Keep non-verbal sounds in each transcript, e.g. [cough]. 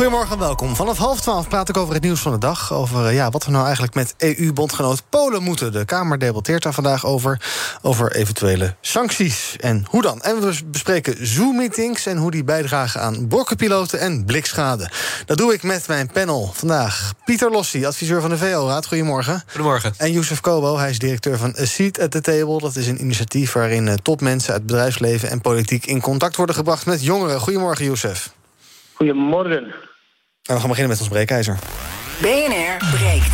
Goedemorgen en welkom. Vanaf half twaalf praat ik over het nieuws van de dag. Over eh, ja, wat we nou eigenlijk met EU-bondgenoot Polen moeten. De Kamer debatteert daar vandaag over. Over eventuele sancties en hoe dan. En we bespreken Zoom-meetings en hoe die bijdragen aan borkenpiloten en blikschade. Dat doe ik met mijn panel vandaag. Pieter Lossi, adviseur van de VO-raad. Goedemorgen. Goedemorgen. En Youssef Kobo, hij is directeur van A Seat at the Table. Dat is een initiatief waarin eh, topmensen uit bedrijfsleven en politiek in contact worden gebracht met jongeren. Goedemorgen, Youssef. Goedemorgen. En we gaan beginnen met ons breekijzer. BNR breekt.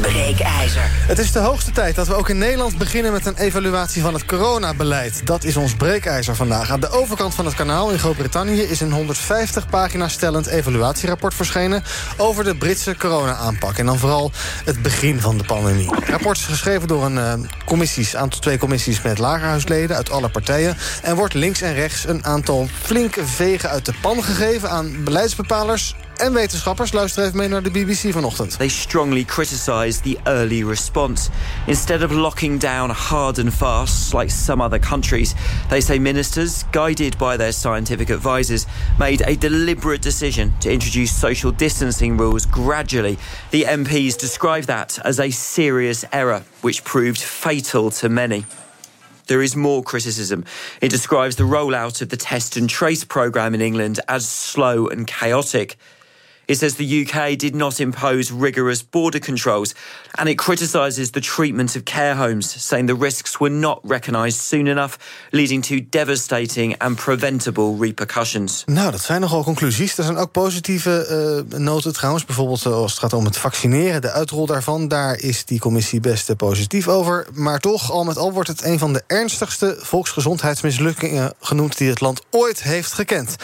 Breekijzer. Het is de hoogste tijd dat we ook in Nederland beginnen met een evaluatie van het coronabeleid. Dat is ons breekijzer vandaag. Aan de overkant van het kanaal in Groot-Brittannië is een 150 pagina stellend evaluatierapport verschenen over de Britse corona-aanpak. En dan vooral het begin van de pandemie. Het rapport is geschreven door een uh, commissies, aantal twee commissies met lagerhuisleden uit alle partijen. En wordt links en rechts een aantal flinke vegen uit de pan gegeven aan beleidsbepalers en wetenschappers. Luister even mee naar de BBC vanochtend. They strongly criticized the early response. Instead of locking down hard and fast like some other countries, they say ministers, guided by their scientific advisors, made a deliberate decision to introduce social distancing rules gradually. The MPs describe that as a serious error, which proved fatal to many. There is more criticism. It describes the rollout of the test and trace programme in England as slow and chaotic. It says the UK did not impose rigorous border controls, and it criticises the treatment of care homes, saying the risks were not recognised soon enough, leading to devastating and preventable repercussions. Nou, dat zijn nogal conclusies. Er zijn ook positieve uh, noten trouwens. Bijvoorbeeld eh, als het gaat om het vaccineren, de uitrol daarvan. Daar is die commissie best positief over. Maar toch, al met al wordt het een van de ernstigste volksgezondheidsmislukkingen genoemd die het land ooit heeft gekend.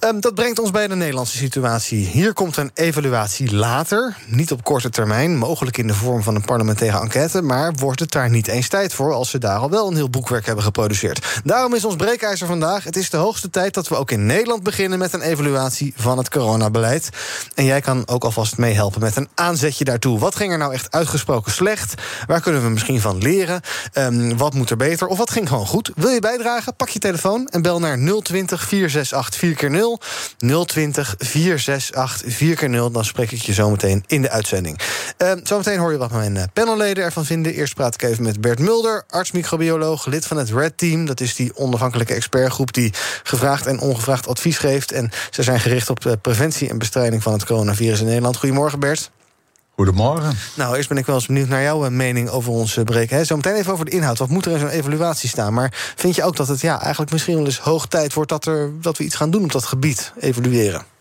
Um, dat brengt ons bij de Nederlandse situatie. Hier komt een evaluatie later, niet op korte termijn, mogelijk in de vorm van een parlementaire enquête, maar wordt het daar niet eens tijd voor als ze daar al wel een heel boekwerk hebben geproduceerd. Daarom is ons breekijzer vandaag: het is de hoogste tijd dat we ook in Nederland beginnen met een evaluatie van het coronabeleid. En jij kan ook alvast meehelpen met een aanzetje daartoe. Wat ging er nou echt uitgesproken slecht? Waar kunnen we misschien van leren? Um, wat moet er beter? Of wat ging gewoon goed? Wil je bijdragen? Pak je telefoon en bel naar 020 468 4x0. 020 468 4 keer 0 dan spreek ik je zometeen in de uitzending. Uh, zometeen hoor je wat mijn eh, panelleden ervan vinden. Eerst praat ik even met Bert Mulder, arts-microbioloog, lid van het RED Team. Dat is die onafhankelijke expertgroep die gevraagd en ongevraagd advies geeft. En ze zijn gericht op de preventie en bestrijding van het coronavirus in Nederland. Goedemorgen, Bert. Goedemorgen. Nou, eerst ben ik wel eens benieuwd naar jouw eh, mening over ons breken. Zometeen even over de inhoud. Wat moet er in zo'n evaluatie staan? Maar vind je ook dat het ja, eigenlijk misschien wel eens hoog tijd wordt dat, er, dat we iets gaan doen op dat gebied, evalueren?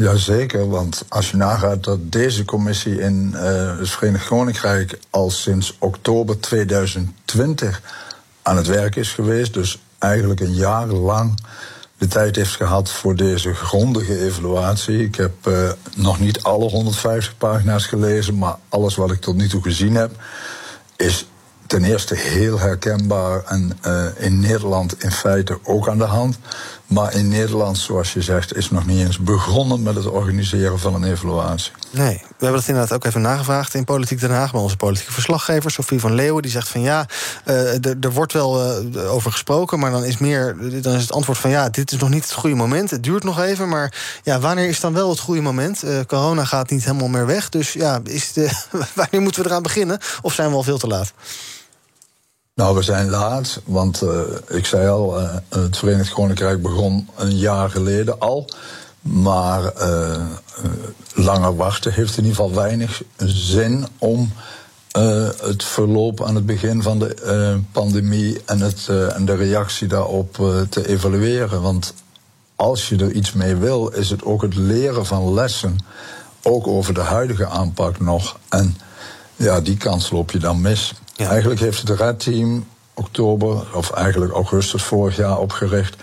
Jazeker, want als je nagaat dat deze commissie in uh, het Verenigd Koninkrijk al sinds oktober 2020 aan het werk is geweest, dus eigenlijk een jaar lang de tijd heeft gehad voor deze grondige evaluatie. Ik heb uh, nog niet alle 150 pagina's gelezen, maar alles wat ik tot nu toe gezien heb, is ten eerste heel herkenbaar en uh, in Nederland in feite ook aan de hand. Maar in Nederland, zoals je zegt, is nog niet eens begonnen met het organiseren van een evaluatie. Nee, we hebben dat inderdaad ook even nagevraagd in Politiek Den Haag. Maar onze politieke verslaggever, Sofie van Leeuwen, die zegt van ja, uh, er wordt wel uh, over gesproken, maar dan is, meer, dan is het antwoord van ja, dit is nog niet het goede moment. Het duurt nog even, maar ja, wanneer is dan wel het goede moment? Uh, corona gaat niet helemaal meer weg. Dus ja, is [laughs] wanneer moeten we eraan beginnen? Of zijn we al veel te laat? Nou, we zijn laat, want uh, ik zei al, uh, het Verenigd Koninkrijk begon een jaar geleden al. Maar uh, langer wachten heeft in ieder geval weinig zin om het verloop aan het begin van de pandemie en, het, en de reactie daarop te evalueren. Want als je er iets mee wil, is het ook het leren van lessen, ook over de huidige aanpak nog. En ja, die kans loop je dan mis. Ja. Eigenlijk heeft het redteam oktober, of eigenlijk augustus vorig jaar opgericht.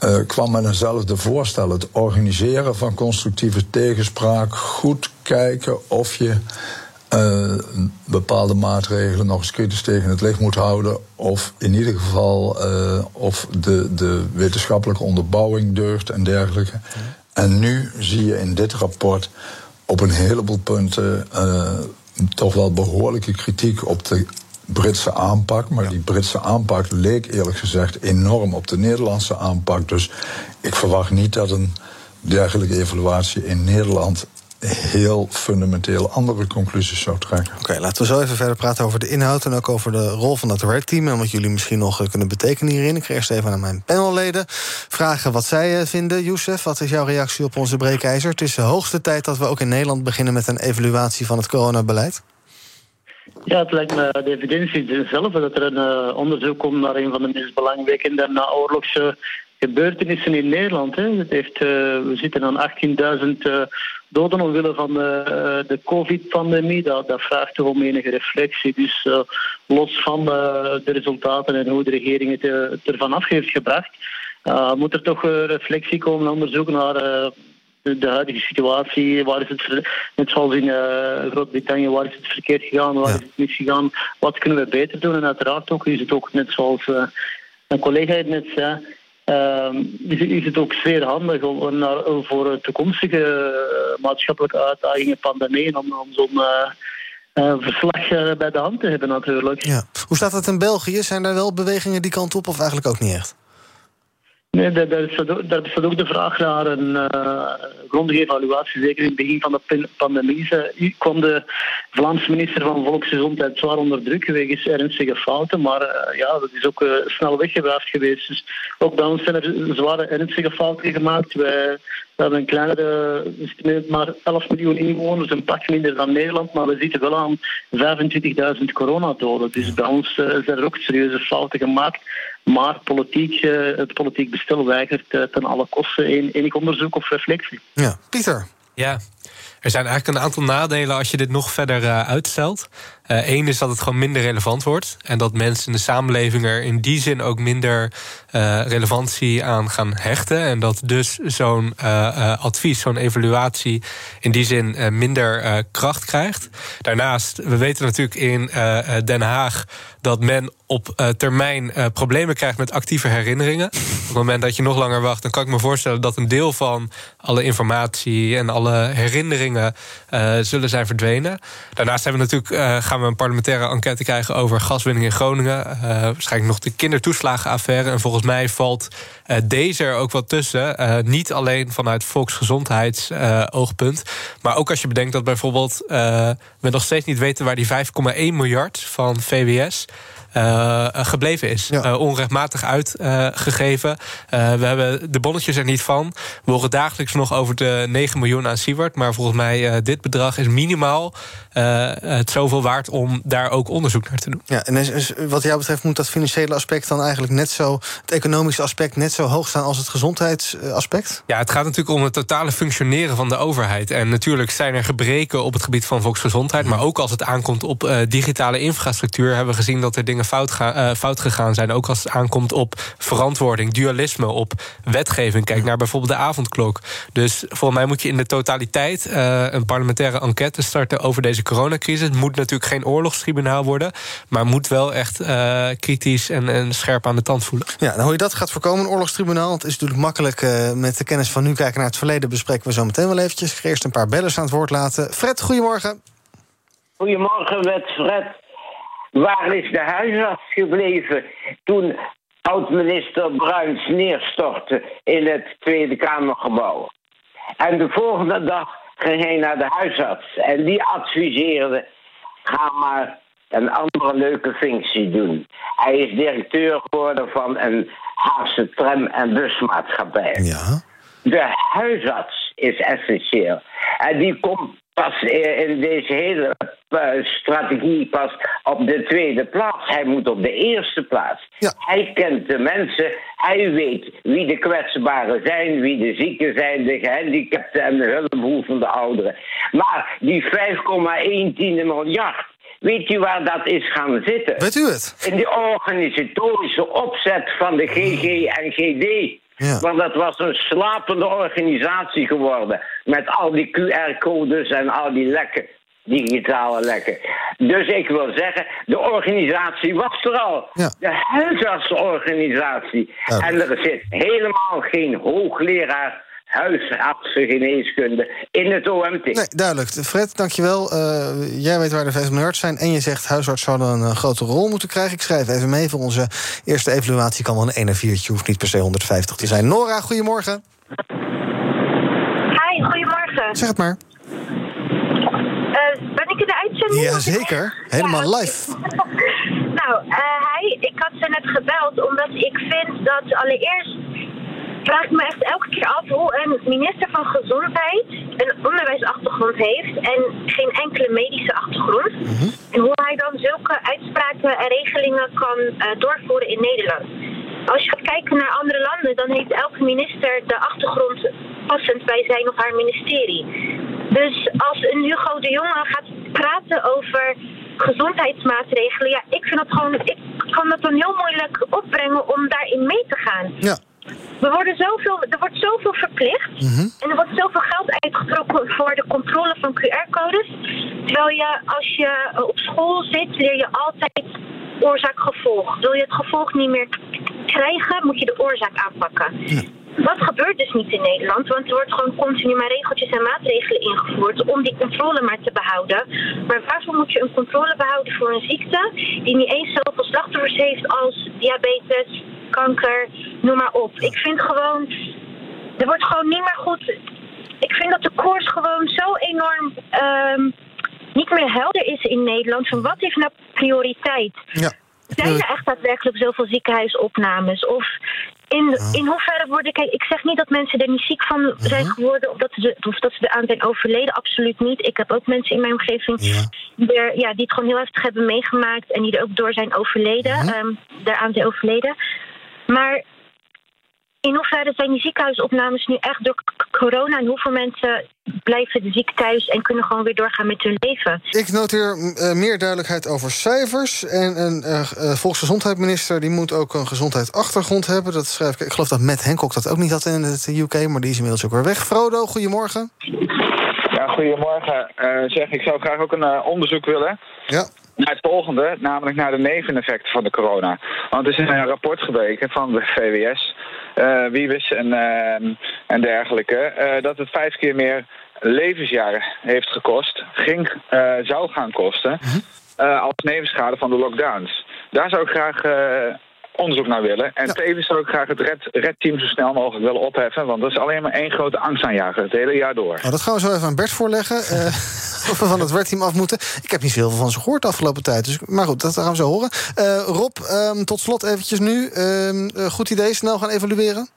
Uh, kwam met eenzelfde voorstel. Het organiseren van constructieve tegenspraak, goed kijken of je uh, bepaalde maatregelen nog eens kritisch tegen het licht moet houden. Of in ieder geval uh, of de, de wetenschappelijke onderbouwing deugt en dergelijke. En nu zie je in dit rapport op een heleboel punten toch wel behoorlijke kritiek op de Britse aanpak. Maar die Britse aanpak leek eerlijk gezegd enorm op de Nederlandse aanpak. Dus ik verwacht niet dat een dergelijke evaluatie in Nederland heel fundamenteel andere conclusies zou trekken. Oké, laten we zo even verder praten over de inhoud en ook over de rol van dat red team en wat jullie misschien nog eh, kunnen betekenen hierin. Ik ga eerst even aan mijn panelleden vragen wat zij eh, vinden. Youssef, wat is jouw reactie op onze breekijzer? Het is de hoogste tijd dat we ook in Nederland beginnen met een evaluatie van het coronabeleid. Ja, het lijkt me de evidentie zelf dat er een uh, onderzoek komt naar een van de meest belangwekkende naoorlogse gebeurtenissen in Nederland. Hè. Het heeft, uh, we zitten aan 18.000 uh, doden omwille van de, uh, de COVID-pandemie. Dat, dat, vraagt toch om enige reflectie. Dus los van de resultaten en hoe de regering het, ervan af heeft gebracht, moet er toch reflectie komen, onderzoek naar de, de, huidige situatie. Waar is het, net zoals in Groot-Brittannië, waar is het verkeerd gegaan, waar is het misgegaan, wat kunnen we beter doen? En uiteraard ook is het ook net zoals een collega het net zei uh, is, het ook zeer handig om, voor toekomstige uh, maatschappelijke uitdagingen, pandemieën, om, zo'n uh, verslag bij de hand te hebben natuurlijk. Ja. Hoe staat het in België? Zijn er wel bewegingen die kant op of eigenlijk ook niet echt? Nee, daar, daar, bestaat ook de vraag naar een uh, grondige evaluatie. Zeker in het begin van de pandemie kwam de Vlaamse minister van Volksgezondheid zwaar onder druk wegens ernstige fouten. Maar uh, ja, dat is ook uh, snel weggewaafd geweest. Dus ook bij ons zijn er zware ernstige fouten gemaakt. Wij, we hebben een kleinere, maar 11 miljoen inwoners, een pak minder dan Nederland, maar we zitten wel aan 25.000 coronadoden. Dus bij ons zijn er ook serieuze fouten gemaakt. Maar politiek, uh, het politiek bestel weigert uh, ten alle kosten enig onderzoek of reflectie. Ja, Pieter. Ja, er zijn eigenlijk een aantal nadelen als je dit nog verder uh, uitstelt. Eén is dat het gewoon minder relevant wordt. En dat mensen in de samenleving er in die zin ook minder relevantie aan gaan hechten. En dat dus zo'n advies, zo'n evaluatie in die zin minder kracht krijgt. Daarnaast, we weten natuurlijk in Den Haag dat men op termijn problemen krijgt met actieve herinneringen. Op het moment dat je nog langer wacht, dan kan ik me voorstellen dat een deel van alle informatie en alle herinneringen uh, zullen zijn verdwenen. Daarnaast hebben we natuurlijk, gaan we een parlementaire enquête krijgen over gaswinning in Groningen. waarschijnlijk nog de kindertoeslagenaffaire. En volgens mij valt deze er ook wel tussen. niet alleen vanuit volksgezondheidsoogpunt, maar ook als je bedenkt dat bijvoorbeeld we nog steeds niet weten waar die 5,1 miljard van VWS uh, gebleven is. Ja. Uh, onrechtmatig uitgegeven. we hebben de bonnetjes er niet van. We horen dagelijks nog over de 9 miljoen aan Siewert. Maar volgens mij dit bedrag is minimaal het zoveel waard om daar ook onderzoek naar te doen. Ja, en wat jou betreft moet dat financiële aspect dan eigenlijk net zo, het economische aspect net zo hoog staan als het gezondheidsaspect? Ja, het gaat natuurlijk om het totale functioneren van de overheid. En natuurlijk zijn er gebreken op het gebied van volksgezondheid. Maar ook als het aankomt op digitale infrastructuur, hebben we gezien dat er dingen fout, uh, fout gegaan zijn. Ook als het aankomt op verantwoording, dualisme, op wetgeving. Kijk naar bijvoorbeeld de avondklok. Dus volgens mij moet je in de totaliteit uh, een parlementaire enquête starten over deze coronacrisis. Het moet natuurlijk geen oorlogstribunaal worden, maar moet wel echt uh, kritisch en, en, scherp aan de tand voelen. Ja, nou, hoe je dat gaat voorkomen, een oorlogstribunaal. Het is natuurlijk makkelijk met de kennis van nu kijken naar het verleden. Bespreken we zo meteen wel eventjes. Ik ga eerst een paar bellers aan het woord laten. Fred, goedemorgen. Goedemorgen, met Fred. Waar is de huisarts gebleven toen oud-minister Bruins neerstortte in het Tweede Kamergebouw? En de volgende dag ging hij naar de huisarts en die adviseerde: ga maar een andere leuke functie doen. Hij is directeur geworden van een Haagse tram- en busmaatschappij. Ja. De huisarts is essentieel. En die komt pas in deze hele eh, strategie pas op de tweede plaats. Hij moet op de eerste plaats. Hij kent de mensen. Hij weet wie de kwetsbaren zijn, wie de zieken zijn, de gehandicapten en de hulpbehoevende ouderen. Maar die 5,1 miljard. Weet u waar dat is gaan zitten? Weet u het? In de organisatorische opzet van de GG en GD. Ja. Want dat was een slapende organisatie geworden. Met al die QR-codes en al die lekken, digitale lekken. Dus ik wil zeggen, de organisatie was er al. Ja. De huisartsorganisatie. Duidelijk. En er zit helemaal geen hoogleraar huisartsengeneeskunde in het OMT. Nee, duidelijk. Fred, dankjewel. Eh jij weet waar de VS nerds zijn. En je zegt huisarts zouden een eh, grote rol moeten krijgen. Ik schrijf even mee voor onze eerste evaluatie. Kan wel een 1 en 4. hoeft niet per se 150 te zijn. Nora, goedemorgen. Hi, goedemorgen. Zeg het maar. Eh, ben ik in de uitzending? Jazeker. Helemaal Ja, live. [laughs] nou, eh hi. Ik had ze net gebeld omdat ik vind dat allereerst vraag ik me echt elke keer af hoe een minister van Gezondheid een onderwijsachtergrond heeft en geen enkele medische achtergrond. En hoe hij dan zulke uitspraken en regelingen kan eh, doorvoeren in Nederland. Als je gaat kijken naar andere landen, dan heeft elke minister de achtergrond passend bij zijn of haar ministerie. Dus als een Hugo de Jonge gaat praten over gezondheidsmaatregelen, ja, ik vind dat gewoon, ik kan dat dan heel moeilijk opbrengen om daarin mee te gaan. Ja. We worden zoveel, er wordt zoveel verplicht. En er wordt zoveel geld uitgetrokken voor de controle van QR-codes. Terwijl je als je eh, op school zit, leer je altijd oorzaak-gevolg. Wil je het gevolg niet meer krijgen, moet je de oorzaak aanpakken. Dat gebeurt dus niet in Nederland, want er wordt gewoon continu maar regeltjes en maatregelen ingevoerd om die controle maar te behouden. Maar waarvoor moet je een controle behouden voor een ziekte die niet eens zoveel slachtoffers heeft als diabetes, kanker, noem maar op. Ik vind gewoon, er wordt gewoon niet meer goed. Ik vind dat de koers gewoon zo enorm ehm, niet meer helder is in Nederland. Van wat heeft nou prioriteit? Ja. Zijn er echt daadwerkelijk zoveel ziekenhuisopnames? Of in, in hoeverre worden. Kijk, ik zeg niet dat mensen er niet ziek van zijn geworden. Of dat, ze, of dat ze eraan zijn overleden. Absoluut niet. Ik heb ook mensen in mijn omgeving. Die, er, ja, die het gewoon heel heftig hebben meegemaakt. En die er ook door zijn overleden. ehm, daaraan zijn overleden. Maar in hoeverre zijn die ziekenhuisopnames nu echt door corona? En hoeveel mensen blijven ziek thuis en kunnen gewoon weer doorgaan met hun leven? Ik noteer eh, meer duidelijkheid over cijfers. En een eh, eh, volksgezondheidsminister die moet ook een gezondheidsachtergrond hebben. Dat schrijf ik. Ik geloof dat Matt Hancock dat ook niet had in het UK, maar die is inmiddels ook weer weg. Frodo, goedemorgen. Ja, goedemorgen. Eh, zeg, ik zou graag ook een onderzoek willen. Ja. Naar het volgende, namelijk naar de neveneffecten van de corona. Want er is een rapport gebleken van de VWS, eh Wiebes en, eh, en dergelijke, eh, dat het vijf keer meer levensjaren heeft gekost, ging, eh, zou gaan kosten, eh, als nevenschade van de lockdowns. Daar zou ik graag eh, onderzoek naar willen. En tevens zou ik graag het red, redteam zo snel mogelijk willen opheffen, want dat is alleen maar één grote angstaanjager, het hele jaar door. Nou, dat gaan we zo even aan Bert voorleggen. eh, [laughs] [laughs] of we van het werkteam af moeten. Ik heb niet veel van ze gehoord de afgelopen tijd. Dus, maar goed, dat gaan we zo horen. Eh, Rob, ehm, tot slot eventjes nu. Ehm, eh, goed idee, snel gaan evalueren?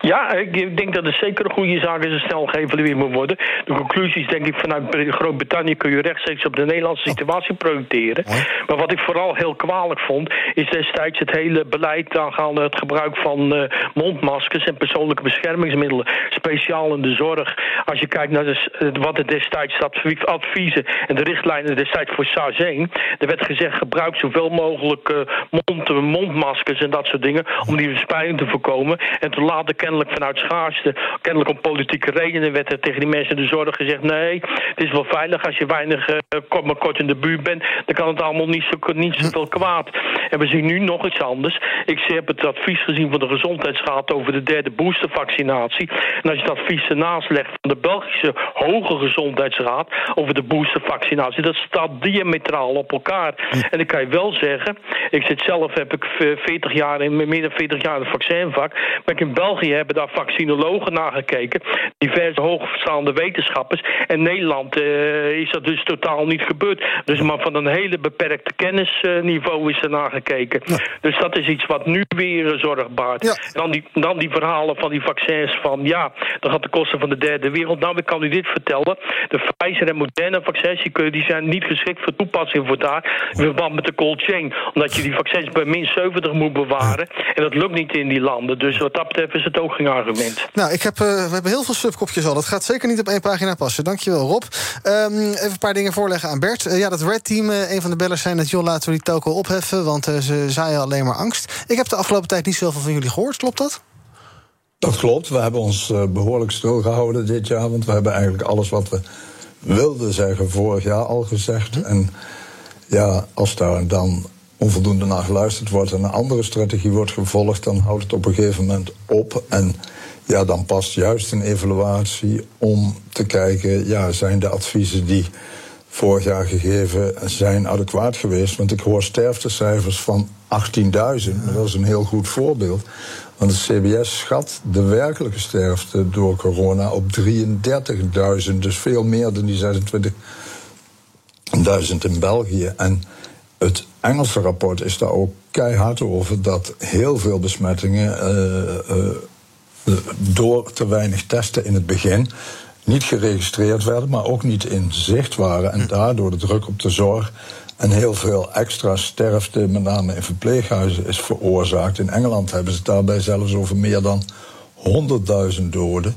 Ja, ik denk dat het zeker een goede zaak is en snel geëvalueerd moet worden. De conclusies, denk ik, vanuit Groot-Brittannië kun je rechtstreeks op de Nederlandse situatie projecteren. Maar wat ik vooral heel kwalijk vond, is destijds het hele beleid aangaande het gebruik van eh, mondmaskers en persoonlijke beschermingsmiddelen. Speciaal in de zorg. Als je kijkt naar de eh, wat er destijds adv- adviezen en de richtlijnen destijds voor SARS 1. Er werd gezegd, gebruik zoveel mogelijk eh, mond, mondmaskers en dat soort dingen. Om die verspreiding te voorkomen. En toen later kennelijk vanuit schaarste, kennelijk om politieke redenen, werd er tegen die mensen de zorg gezegd: nee, het is wel veilig als je weinig eh, kort, maar kort in de buurt bent. Dan kan het allemaal niet, zo, niet zoveel kwaad. En we zien nu nog iets anders. Ik heb het advies gezien van de Gezondheidsraad over de derde boostervaccinatie. En als je het advies ernaast legt van de Belgische Hoge Gezondheidsraad over de boostervaccinatie, dat staat diametraal op elkaar. En ik kan je wel zeggen, ik zit zelf, heb ik eh, 40 jaar in meer dan 40 jaar in het vaccinvak. Maar ik in België hebben daar vaccinologen naar gekeken, diverse hoogstaande wetenschappers. En Nederland eh, is dat dus totaal niet gebeurd. Dus maar van een hele beperkte kennisniveau is er naar gekeken. Dus dat is iets wat nu weer zorg baart. En dan die, dan die verhalen van die vaccins van ja, dat gaat de kosten van de derde wereld. Nou, ik kan u dit vertellen. De Pfizer en Moderna vaccins, die zijn niet geschikt voor toepassing voor daar. In verband met de cold chain. Omdat je die vaccins bij min 70 moet bewaren. En dat lukt niet in die landen. Dus wat dat betreft is het ook geen argument. Nou, ik heb, eh, we hebben heel veel subkopjes al. Dat gaat zeker niet op één pagina passen. Dankjewel, Rob. Ehm, even een paar dingen voorleggen aan Bert. Eh, ja, dat Red Team, eh, een van de bellers zei dat... joh, laten we die toko opheffen, want eh, ze zaaien alleen maar angst. Ik heb de afgelopen tijd niet zoveel van jullie gehoord, klopt dat? Dat klopt. We hebben ons uh, behoorlijk stilgehouden dit jaar. Want we hebben eigenlijk alles wat we wilden zeggen vorig jaar al gezegd. En ja, als daar dan onvoldoende naar geluisterd wordt en een andere strategie wordt gevolgd, dan houdt het op een gegeven moment op. En ja, dan past juist een evaluatie om te kijken, ja, zijn de adviezen die vorig jaar gegeven zijn adequaat geweest? Want ik hoor sterftecijfers van 18.000, dat is een heel goed voorbeeld. Want het CBS schat de werkelijke sterfte door corona op 33.000, dus veel meer dan die 26.000 in België. En het Engelse rapport is daar ook keihard over dat heel veel besmettingen uh, uh, door te weinig testen in het begin niet geregistreerd werden, maar ook niet in zicht waren. En daardoor de druk op de zorg en heel veel extra sterfte, met name in verpleeghuizen, is veroorzaakt. In Engeland hebben ze het daarbij zelfs over meer dan 100.000 doden.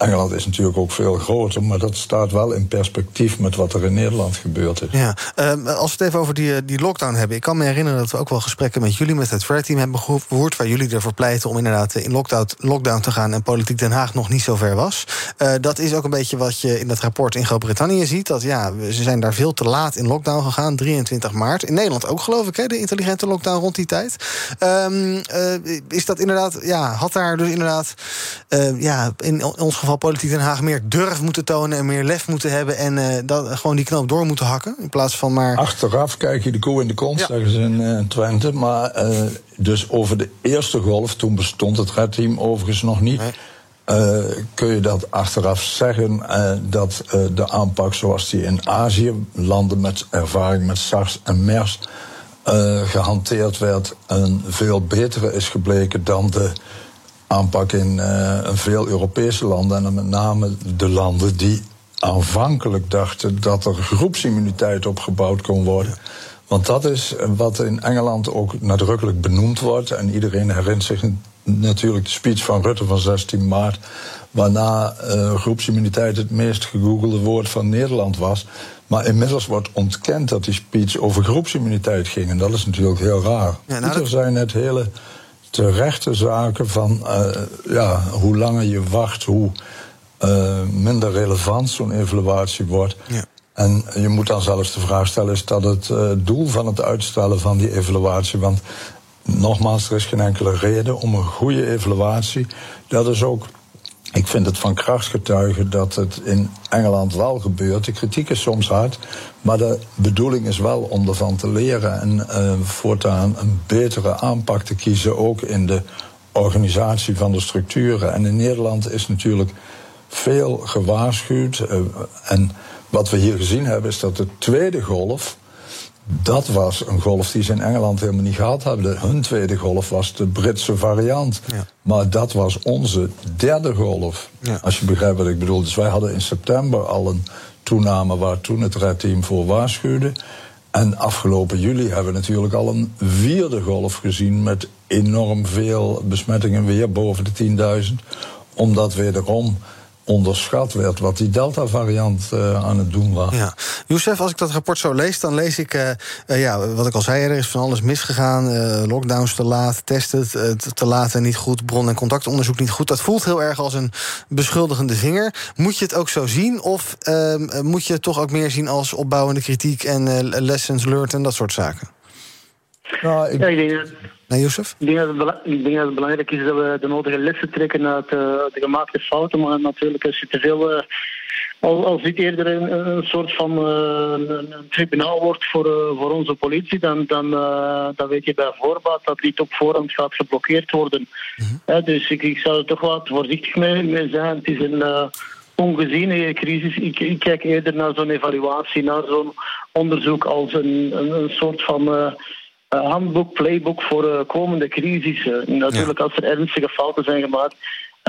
Engeland is natuurlijk ook veel groter, maar dat staat wel in perspectief met wat er in Nederland gebeurd is. Ja, uh, als we het even over die, eh, die lockdown hebben. Ik kan me herinneren dat we ook wel gesprekken met jullie, met het Fair Team hebben gehoord. Waar jullie ervoor pleiten om inderdaad in lockdown, lockdown te gaan en politiek Den Haag nog niet zo ver was. Uh, dat is ook een beetje wat je in dat rapport in Groot-Brittannië ziet. Dat ja, ze zijn daar veel te laat in lockdown gegaan, 23 maart. In Nederland ook, geloof ik, hè, de intelligente lockdown rond die tijd. Um, is dat inderdaad, ja, had daar dus inderdaad, ja, in ons geval politiek Den Haag meer durf moeten tonen en meer lef moeten hebben en uh, dat, gewoon die knoop door moeten hakken. In plaats van maar. Achteraf kijk je de koe in de kont, zeggen ze in uh, Twente. Maar uh, dus over de eerste golf, toen bestond het redteam overigens nog niet. Nee. kun je dat achteraf zeggen dat de aanpak zoals die in Azië, landen met ervaring met SARS en MERS, gehanteerd werd, een veel betere is gebleken dan de aanpak in uh, veel Europese landen. En dan met name de landen die aanvankelijk dachten dat er groepsimmuniteit opgebouwd kon worden. Want dat is wat in Engeland ook nadrukkelijk benoemd wordt. En iedereen herinnert zich natuurlijk de speech van Rutte van 16 maart. Waarna uh, groepsimmuniteit het meest gegoogelde woord van Nederland was. Maar inmiddels wordt ontkend dat die speech over groepsimmuniteit ging. En dat is natuurlijk heel raar. Ja, nou, zijn het hele terechte zaken van uh, ja, hoe langer je wacht, hoe uh, minder relevant zo'n evaluatie wordt. Ja. En je moet dan zelfs de vraag stellen: is dat het uh, doel van het uitstellen van die evaluatie? Want nogmaals, er is geen enkele reden om een goede evaluatie. Dat is ook ik vind het van kracht getuigen dat het in Engeland wel gebeurt. De kritiek is soms hard, maar de bedoeling is wel om ervan te leren en uh, voortaan een betere aanpak te kiezen, ook in de organisatie van de structuren. En in Nederland is natuurlijk veel gewaarschuwd. Uh, en wat we hier gezien hebben, is dat de tweede golf dat was een golf die ze in Engeland helemaal niet gehad hebben. Hun tweede golf was de Britse variant. Ja. Maar dat was onze derde golf. Ja. Als je begrijpt wat ik bedoel. Dus wij hadden in september al een toename waar toen het redteam voor waarschuwde. En afgelopen juli hebben we natuurlijk al een vierde golf gezien met enorm veel besmettingen weer boven de 10.000. Omdat wederom onderschat werd wat die Delta-variant uh, aan het doen was. Ja. Youssef, als ik dat rapport zo lees, dan lees ik, uh, uh, ja, wat ik al zei, er is van alles misgegaan. lockdowns te laat, testen te laat en niet goed, bron- en contactonderzoek niet goed. Dat voelt heel erg als een beschuldigende vinger. Moet je het ook zo zien, of ehm, moet je het toch ook meer zien als opbouwende kritiek en lessons learned en dat soort zaken? Nou, ik... Ja, ik denk dat Nee, Jozef? Ik denk, dat het, ik denk dat het belangrijk is dat we de nodige lessen trekken uit, uh, de gemaakte fouten. Maar natuurlijk, als je te veel. Als, als dit eerder een, een soort van uh, een, een, tribunaal wordt voor, voor onze politie, dan, dan, dan weet je bij voorbaat dat dit op voorhand gaat geblokkeerd worden. Mm dus ik, ik zou er toch wat voorzichtig mee, mee zijn. Het is een ongeziene crisis. Ik, ik, kijk eerder naar zo'n evaluatie, naar zo'n onderzoek als een, een, een soort van handboek, playbook voor uh, komende crisissen. Natuurlijk, als er ernstige fouten zijn gemaakt,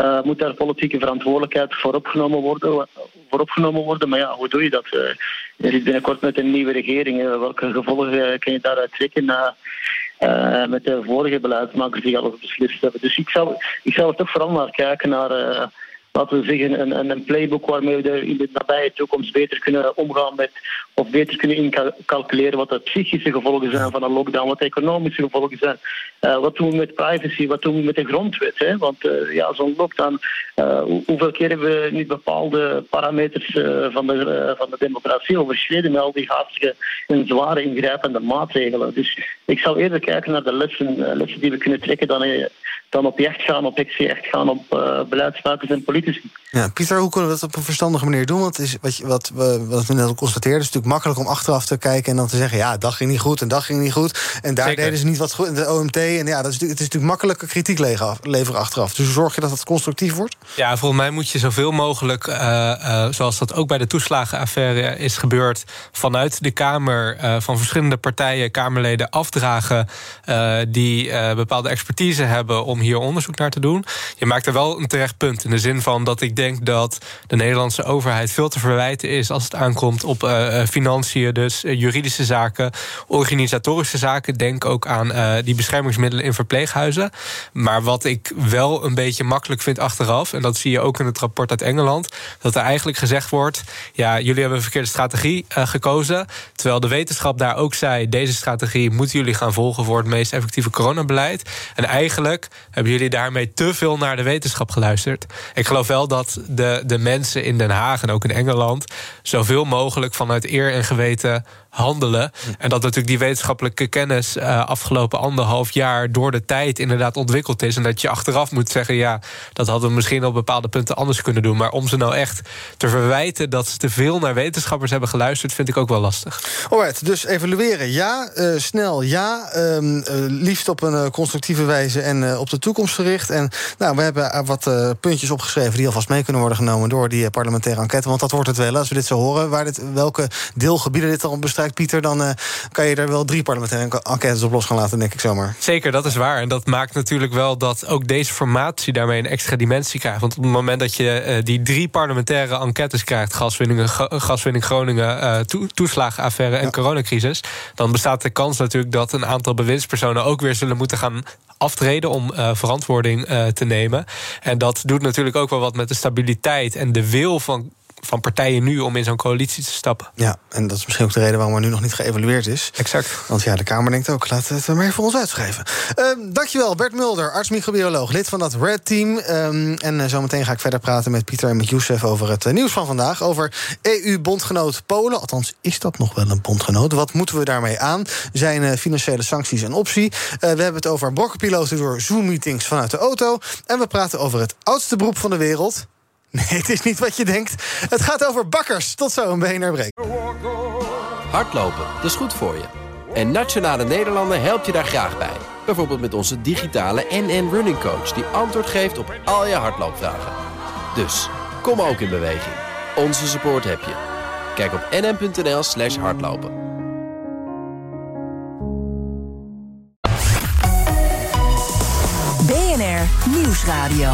uh, moet daar politieke verantwoordelijkheid voor opgenomen worden. Voor opgenomen worden. Maar ja, hoe doe je dat? je zit binnenkort met een nieuwe regering. welke gevolgen kan je daaruit trekken? met de vorige beleidsmakers die alles beslist hebben. Dus ik zou, ik zou er toch vooral naar kijken naar laten we zeggen, een, een, playbook waarmee we in de nabije toekomst beter kunnen omgaan met, of beter kunnen incalculeren wat de psychische gevolgen zijn van een lockdown, wat de economische gevolgen zijn. Uh, wat doen we met privacy, wat doen we met de grondwet? Hè? Want uh, ja, zo'n lockdown, uh, hoeveel keer hebben we niet bepaalde parameters van, de, van de democratie overschreden met al die haastige en zware ingrijpende maatregelen? Dus ik zou eerder kijken naar de lessen, lessen die we kunnen trekken dan dan op jacht gaan, op echt gaan op uh, beleidsmakers en politici. Ja, Pieter, hoe kunnen we dat op een verstandige manier doen? Want is, wat, je, wat, we, wat we net al constateerden, is natuurlijk makkelijk om achteraf te kijken en dan te zeggen: ja, dat ging niet goed en dat ging niet goed. En daar deden ze niet wat goed in de OMT. En ja, dat is, het is natuurlijk makkelijke kritiek leveren achteraf. Dus hoe zorg je dat het constructief wordt? Ja, volgens mij moet je zoveel mogelijk, uh, uh, zoals dat ook bij de toeslagenaffaire is gebeurd, vanuit de Kamer van verschillende partijen, Kamerleden afdragen die bepaalde expertise hebben om hier onderzoek naar te doen. Je maakt er wel een terecht punt. In de zin van dat ik denk dat de Nederlandse overheid veel te verwijten is als het aankomt op uh, financiën, dus juridische zaken, organisatorische zaken. Denk ook aan die beschermingsmiddelen in verpleeghuizen. Maar wat ik wel een beetje makkelijk vind achteraf, en dat zie je ook in het rapport uit Engeland, dat er eigenlijk gezegd wordt: ja, jullie hebben een verkeerde strategie gekozen. Terwijl de wetenschap daar ook zei: deze strategie moeten jullie gaan volgen voor het meest effectieve coronabeleid. En eigenlijk hebben jullie daarmee te veel naar de wetenschap geluisterd. Ik geloof wel dat de, de mensen in Den Haag en ook in Engeland zoveel mogelijk vanuit eer en geweten handelen. En dat natuurlijk die wetenschappelijke kennis uh, afgelopen anderhalf jaar door de tijd inderdaad ontwikkeld is. En dat je achteraf moet zeggen, ja, dat hadden we misschien op bepaalde punten anders kunnen doen. Maar om ze nou echt te verwijten dat ze te veel naar wetenschappers hebben geluisterd, vind ik ook wel lastig. Alright, dus evalueren ja, uh, snel ja, um, uh, liefst op een constructieve wijze en op de toekomst gericht. En nou, we hebben wat puntjes opgeschreven die alvast mee kunnen worden genomen door die parlementaire enquête. Want dat wordt het wel, als we dit zo horen, waar dit, welke deelgebieden dit al Pieter, dan uh, kan je er wel drie parlementaire enquêtes op los gaan laten, denk ik zomaar. Zeker, dat is waar. En dat maakt natuurlijk wel dat ook deze formatie daarmee een extra dimensie krijgt. Want op het moment dat je uh, die drie parlementaire enquêtes krijgt, gaswinning, gaswinning Groningen, uh, to toeslagenaffaire en ja. coronacrisis, dan bestaat de kans natuurlijk dat een aantal bewindspersonen ook weer zullen moeten gaan aftreden om uh, verantwoording uh, te nemen. En dat doet natuurlijk ook wel wat met de stabiliteit en de wil van van partijen nu om in zo'n coalitie te stappen. Ja, en dat is misschien ook de reden waarom er nu nog niet geëvalueerd is. Exact. Want ja, de Kamer denkt ook, laat het maar voor ons uitschrijven. Um, dankjewel, Bert Mulder, arts-microbioloog, lid van dat Red Team. Um, en uh, zometeen ga ik verder praten met Pieter en met Youssef over het uh, nieuws van vandaag. Over EU-bondgenoot Polen. Althans, is dat nog wel een bondgenoot? Wat moeten we daarmee aan? Zijn uh, financiële sancties een optie? we hebben het over brokkenpiloten door Zoom-meetings vanuit de auto. En we praten over het oudste beroep van de wereld. [laughs] Nee, het is niet wat je denkt. Het gaat over bakkers. Tot zo, een BNR Break. Hardlopen, dat is goed voor je. En Nationale Nederlanden helpt je daar graag bij. Bijvoorbeeld met onze digitale NN Running Coach... die antwoord geeft op al je hardloopvragen. Dus, kom ook in beweging. Onze support heb je. Kijk op nn.nl slash hardlopen. BNR Nieuwsradio.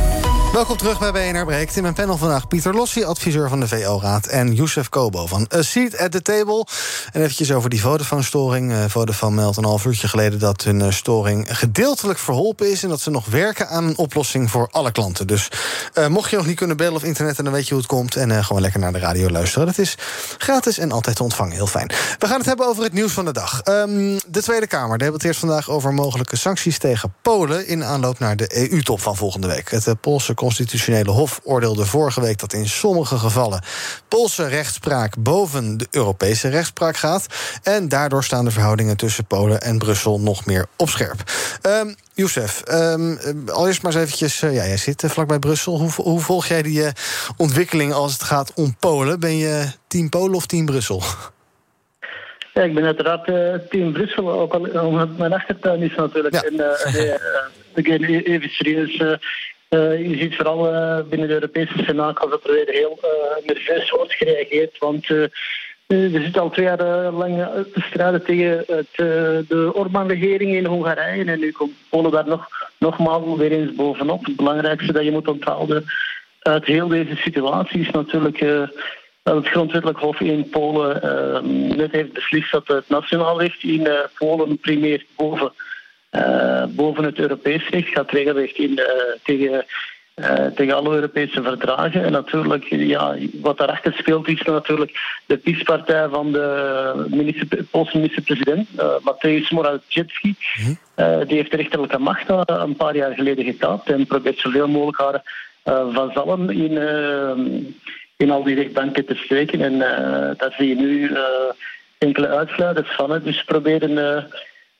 Welkom terug bij BNR Breekt. In mijn panel vandaag Pieter Lossi, adviseur van de VO-raad... en Youssef Kobo van A Seat at the Table. En eventjes over die Vodafone-storing. Uh, Vodafone meldt een half uurtje geleden dat hun uh, storing gedeeltelijk verholpen is... en dat ze nog werken aan een oplossing voor alle klanten. Dus uh, mocht je nog niet kunnen bellen of internetten, dan weet je hoe het komt... en gewoon lekker naar de radio luisteren. Dat is gratis en altijd te ontvangen. Heel fijn. We gaan het hebben over het nieuws van de dag. Um, de Tweede Kamer debatteert vandaag over mogelijke sancties tegen Polen... in aanloop naar de EU-top van volgende week. Het Poolse Constitutionele Hof oordeelde vorige week dat in sommige gevallen Poolse rechtspraak boven de Europese rechtspraak gaat. En daardoor staan de verhoudingen tussen Polen en Brussel nog meer op scherp. Um, Youssef, um, allereerst maar eens eventjes, uh, ja, jij zit uh, vlakbij Brussel. Hoe, hoe volg jij die uh, ontwikkeling als het gaat om Polen? Ben je team Polen of team Brussel? Ja, ik ben uiteraard team Brussel, ook al omdat mijn achtertuin is natuurlijk. Ja. En nee, even serieus. Uh, je ziet vooral uh, binnen de Europese Senaat dat er weer heel uh, nerveus wordt gereageerd. Want we zitten al twee jaar lang te strijden tegen het, de Orbán-regering in Hongarije. En nu komt Polen daar nog, nogmaals weer eens bovenop. Het belangrijkste dat je moet onthouden uit heel deze situatie is natuurlijk dat het grondwettelijk hof in Polen net heeft beslist dat het nationaal recht in Polen primeert boven eh, boven het Europees recht, gaat regelrecht in, uh, tegen, uh, tegen alle Europese verdragen. En natuurlijk, ja, wat daarachter speelt, is natuurlijk de PiS-partij van de minister, Poolse minister-president, Mateusz Morawiecki. Mm die heeft de rechterlijke macht een paar jaar geleden getaapt en probeert zoveel mogelijk haar vazallen in, in al die rechtbanken te steken. En daar zie je nu enkele uitsluiters van. het. Dus proberen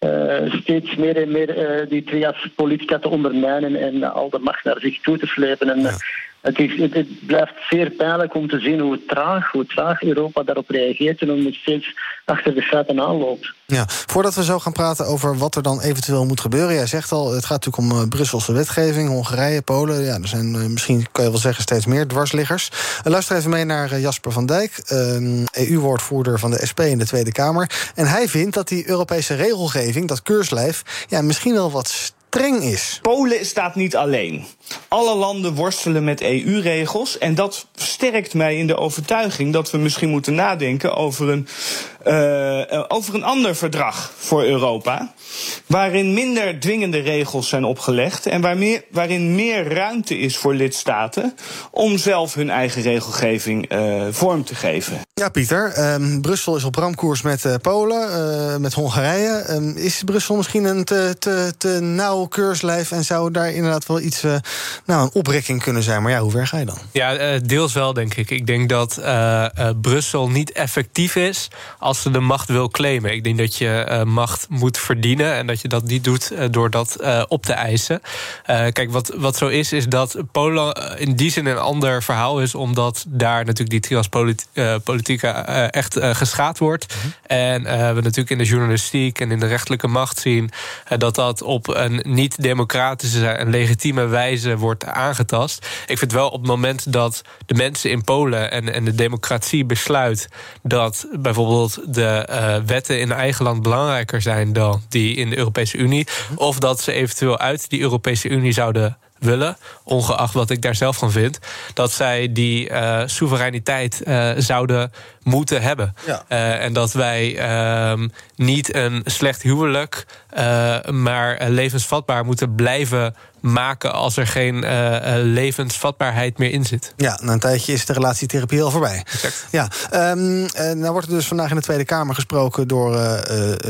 uh, steeds meer en meer uh, die trias-politica te ondermijnen en al de macht naar zich toe te slepen. En, ja. Het, blijft zeer pijnlijk om te zien hoe traag, hoe traag Europa daarop reageert en hoe het steeds achter de feiten aanloopt. Ja, voordat we zo gaan praten over wat er dan eventueel moet gebeuren. Jij zegt al, het gaat natuurlijk om uh, Brusselse wetgeving, Hongarije, Polen. Ja, er zijn uh, misschien, kan je wel zeggen, steeds meer dwarsliggers. Uh, luister even mee naar Jasper van Dijk, EU-woordvoerder van de SP in de Tweede Kamer. En hij vindt dat die Europese regelgeving, dat keurslijf, ja, misschien wel wat streng is. Polen staat niet alleen. Alle landen worstelen met EU-regels. En dat sterkt mij in de overtuiging dat we misschien moeten nadenken over een, uh, over een ander verdrag voor Europa. Waarin minder dwingende regels zijn opgelegd. En waar meer, waarin meer ruimte is voor lidstaten om zelf hun eigen regelgeving uh, vorm te geven. Ja, Pieter. Um, Brussel is op ramkoers met uh, Polen, uh, met Hongarije. Um, is Brussel misschien een te, te, te nauw keurslijf en zou daar inderdaad wel iets nou, een oprekking kunnen zijn. Maar ja, hoe ver ga je dan? Ja, uh, deels wel, denk ik. Ik denk dat uh, uh, Brussel niet effectief is als ze de macht wil claimen. Ik denk dat je macht moet verdienen en dat je dat niet doet door dat op te eisen. kijk, wat, wat zo is, is dat Polen in die zin een ander verhaal is, omdat daar natuurlijk die triaspolitiek echt geschaad wordt. Mm -hmm. En we natuurlijk in de journalistiek en in de rechterlijke macht zien dat dat op een niet-democratische en legitieme wijze wordt aangetast. Ik vind wel op het moment dat de mensen in Polen en, en de democratie besluit dat bijvoorbeeld de uh, wetten in eigen land belangrijker zijn dan die in de Europese Unie, of dat ze eventueel uit die Europese Unie zouden willen, ongeacht wat ik daar zelf van vind, dat zij die uh, soevereiniteit uh, zouden moeten hebben. Ja. Uh, en dat wij ehm, niet een slecht huwelijk, maar levensvatbaar moeten blijven maken als er geen uh, levensvatbaarheid meer in zit. Ja, na een tijdje is de relatietherapie al voorbij. Exact. Ja, um, nou wordt er dus vandaag in de Tweede Kamer gesproken door,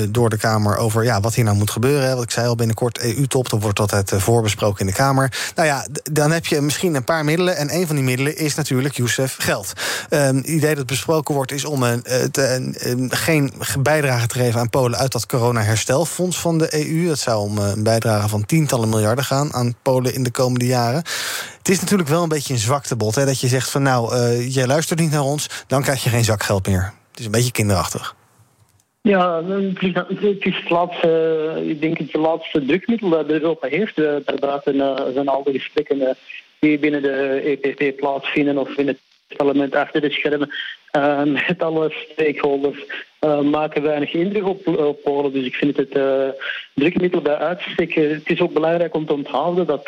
door de Kamer over ja, wat hier nou moet gebeuren. Hè. Wat ik zei al, binnenkort EU-top, dan wordt altijd voorbesproken in de Kamer. Nou ja, dan heb je misschien een paar middelen. En een van die middelen is natuurlijk Youssef geld. Um, het idee dat besproken wordt is om een, te, een, geen bijdrage te geven aan Polen uit dat corona-herstelfonds van de EU. Dat zou om een bijdrage van tientallen miljarden gaan aan Polen in de komende jaren. Het is natuurlijk wel een beetje een zwaktebod. Hè, dat je zegt van nou, uh, jij luistert niet naar ons, dan krijg je geen zakgeld meer. Het is een beetje kinderachtig. Ja, het is het laatste, ik denk het laatste drukmiddel dat Europa heeft. Inderdaad, zijn al de gesprekken die binnen de EPP plaatsvinden of in het parlement achter de schermen uh, met alle stakeholders uh, maken weinig indruk op, Polen. Dus ik vind het uh, drukmiddel bij uitstek. Het is ook belangrijk om te onthouden dat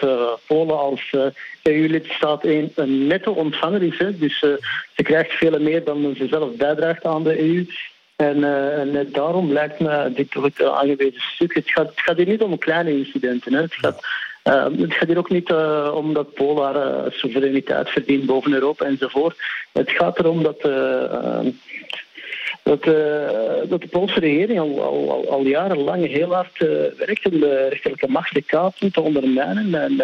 Polen als EU-lidstaat een, een netto ontvanger is. Dus ze krijgt veel meer dan ze zelf bijdraagt aan de EU. En, en net daarom lijkt me dit het aangewezen stuk. Het gaat, het gaat hier niet om kleine incidenten. Hè. Het gaat uh, het gaat hier ook niet uh, om dat Polen uh, soevereiniteit verdient boven Europa enzovoort. Het gaat erom dat, dat, dat de Poolse regering al, al, jarenlang heel hard werkt om de rechterlijke macht te kapen, te ondermijnen en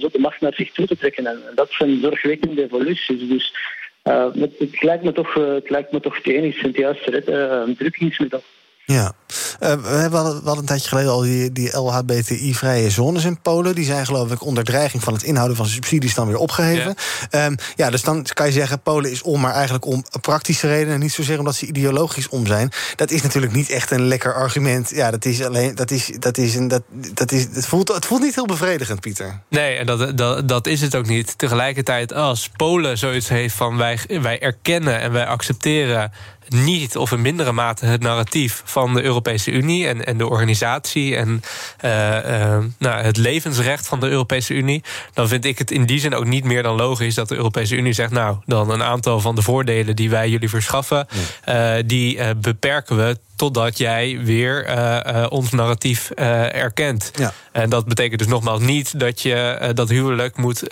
zo de macht naar zich toe te trekken. En dat zijn zorgwekkende evoluties. Dus het, het, lijkt me toch, het lijkt me toch te enigszins het juiste drukkingsmiddel. Ja, uh, we hadden, we een tijdje geleden al die, die LHBTI-vrije zones in Polen. Die zijn geloof ik onder dreiging van het inhouden van subsidies dan weer opgeheven. Ja. Um, ja, dus dan kan je zeggen, Polen is om, maar eigenlijk om praktische redenen. Niet zozeer omdat ze ideologisch om zijn. Dat is natuurlijk niet echt een lekker argument. Ja, dat is alleen, dat is, dat is een, dat, dat is, het voelt, het voelt niet heel bevredigend, Pieter. Nee, en dat, dat, dat is het ook niet. Tegelijkertijd, als Polen zoiets heeft van wij, wij erkennen en wij accepteren niet of in mindere mate het narratief van de Europese Unie en, en de organisatie en uh, uh, nou, het levensrecht van de Europese Unie, dan vind ik het in die zin ook niet meer dan logisch dat de Europese Unie zegt: Nou, dan een aantal van de voordelen die wij jullie verschaffen, uh, die beperken we totdat jij weer uh, ons narratief uh, erkent. Ja. En dat betekent dus nogmaals niet dat je dat huwelijk moet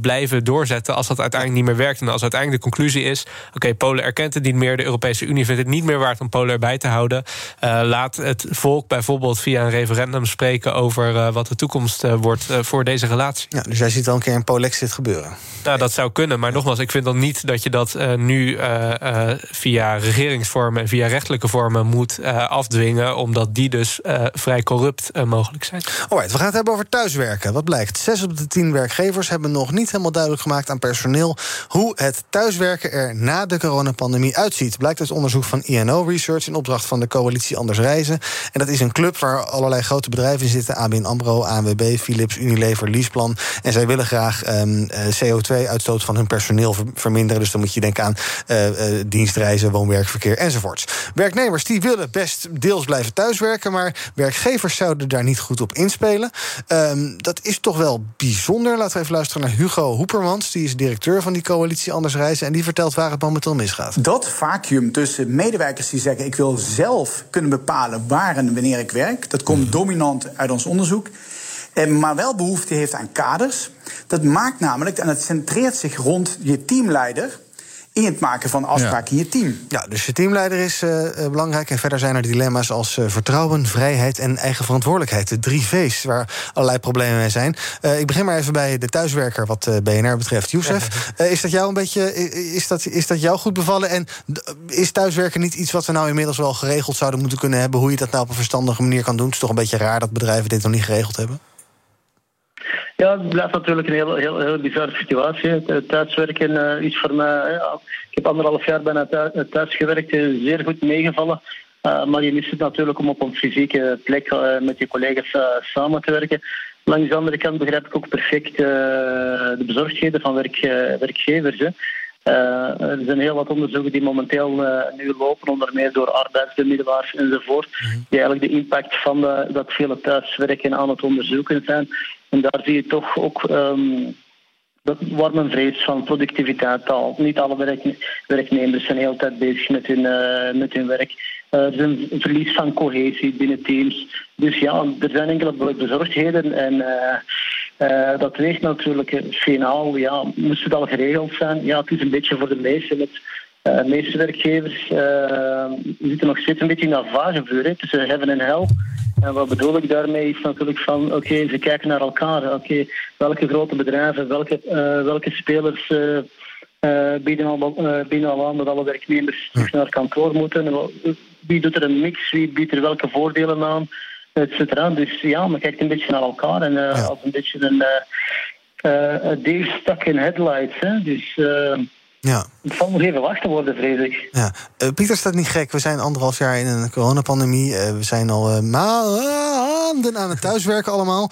blijven doorzetten als dat uiteindelijk niet meer werkt. En als uiteindelijk de conclusie is: oké, Polen erkent het niet meer, de Europese Unie vindt het niet meer waard om Polen erbij te houden. laat het volk bijvoorbeeld via een referendum spreken over wat de toekomst wordt voor deze relatie. Ja, dus jij ziet wel een keer een Polexit gebeuren. Nou, dat zou kunnen, maar nogmaals, ik vind dan niet dat je dat nu via regeringsvormen en via rechtelijke vormen moet uh, afdwingen, omdat die dus uh, vrij corrupt uh, mogelijk zijn. Alright, we gaan het hebben over thuiswerken. Wat blijkt? Zes op de tien werkgevers hebben nog niet helemaal duidelijk gemaakt aan personeel hoe het thuiswerken er na de coronapandemie uitziet. Blijkt uit onderzoek van INO Research in opdracht van de coalitie Anders Reizen. En dat is een club waar allerlei grote bedrijven in zitten: ABN Ambro, ANWB, Philips, Unilever, Leaseplan. En zij willen graag um, CO2-uitstoot van hun personeel verminderen. Dus dan moet je denken aan dienstreizen, woon-werkverkeer enzovoorts. Werknemers die willen best deels blijven thuiswerken, maar werkgevers zouden daar niet goed op inspelen. Um, dat is toch wel bijzonder. Laten we even luisteren naar Hugo Hoepermans. Die is directeur van die coalitie Anders Reizen. En die vertelt waar het momenteel misgaat. Dat vacuüm tussen medewerkers die zeggen: ik wil zelf kunnen bepalen waar en wanneer ik werk. Dat komt dominant uit ons onderzoek. Maar wel behoefte heeft aan kaders. Dat maakt namelijk, en het centreert zich rond je teamleider in het maken van afspraken in je team. Ja, dus je teamleider is uh, belangrijk. En verder zijn er dilemma's als uh, vertrouwen, vrijheid en eigen verantwoordelijkheid. De drie V's waar allerlei problemen mee zijn. Uh, ik begin maar even bij de thuiswerker wat BNR betreft. Youssef, is dat jou een beetje is dat, is dat jou goed bevallen? En is thuiswerken niet iets wat we nou inmiddels wel geregeld zouden moeten kunnen hebben? Hoe je dat nou op een verstandige manier kan doen? Het is toch een beetje raar dat bedrijven dit nog niet geregeld hebben? Ja, het blijft natuurlijk een heel, heel, heel bizarre situatie. Thuiswerken uh, is voor mij. Uh, ik heb anderhalf jaar bijna thuis, gewerkt, zeer goed meegevallen. maar je mist het natuurlijk om op een fysieke plek met je collega's samen te werken. Langs de andere kant begrijp ik ook perfect de bezorgdheden van werk, werkgevers. Uh, er zijn heel wat onderzoeken die momenteel uh, nu lopen, onder meer door arbeidsbemiddelaars enzovoort, mm die eigenlijk de impact van de, dat vele thuiswerken aan het onderzoeken zijn. En daar zie je toch ook um, dat waar men vrees van productiviteit al. Niet alle werk, werknemers zijn de hele tijd bezig met hun, uh, met hun werk. Uh, er is een verlies van cohesie binnen teams. Dus ja, er zijn enkele bezorgdheden en uh, dat weegt natuurlijk finaal. Ja, moest het al geregeld zijn? Ja, het is een beetje voor de meesten. Met, de meeste werkgevers zitten nog steeds een beetje in dat vagevuur tussen heaven en hell. En wat bedoel ik daarmee is natuurlijk van, oké, ze kijken naar elkaar. Oké, welke grote bedrijven, welke, uh, welke spelers uh, uh, bieden, al, bieden al aan dat alle werknemers terug naar kantoor moeten. Wie doet er een mix, wie biedt er welke voordelen aan, et cetera. Dus ja, men kijkt een beetje naar elkaar en ja. als een beetje een uh, Dave stuck in headlights. Hè. Dus... Ja. Het zal nog even wachten worden, vrees ik. Ja. Uh, Pieter staat niet gek. We zijn anderhalf jaar in een coronapandemie. Uh, we zijn al uh, maanden aan het thuiswerken allemaal.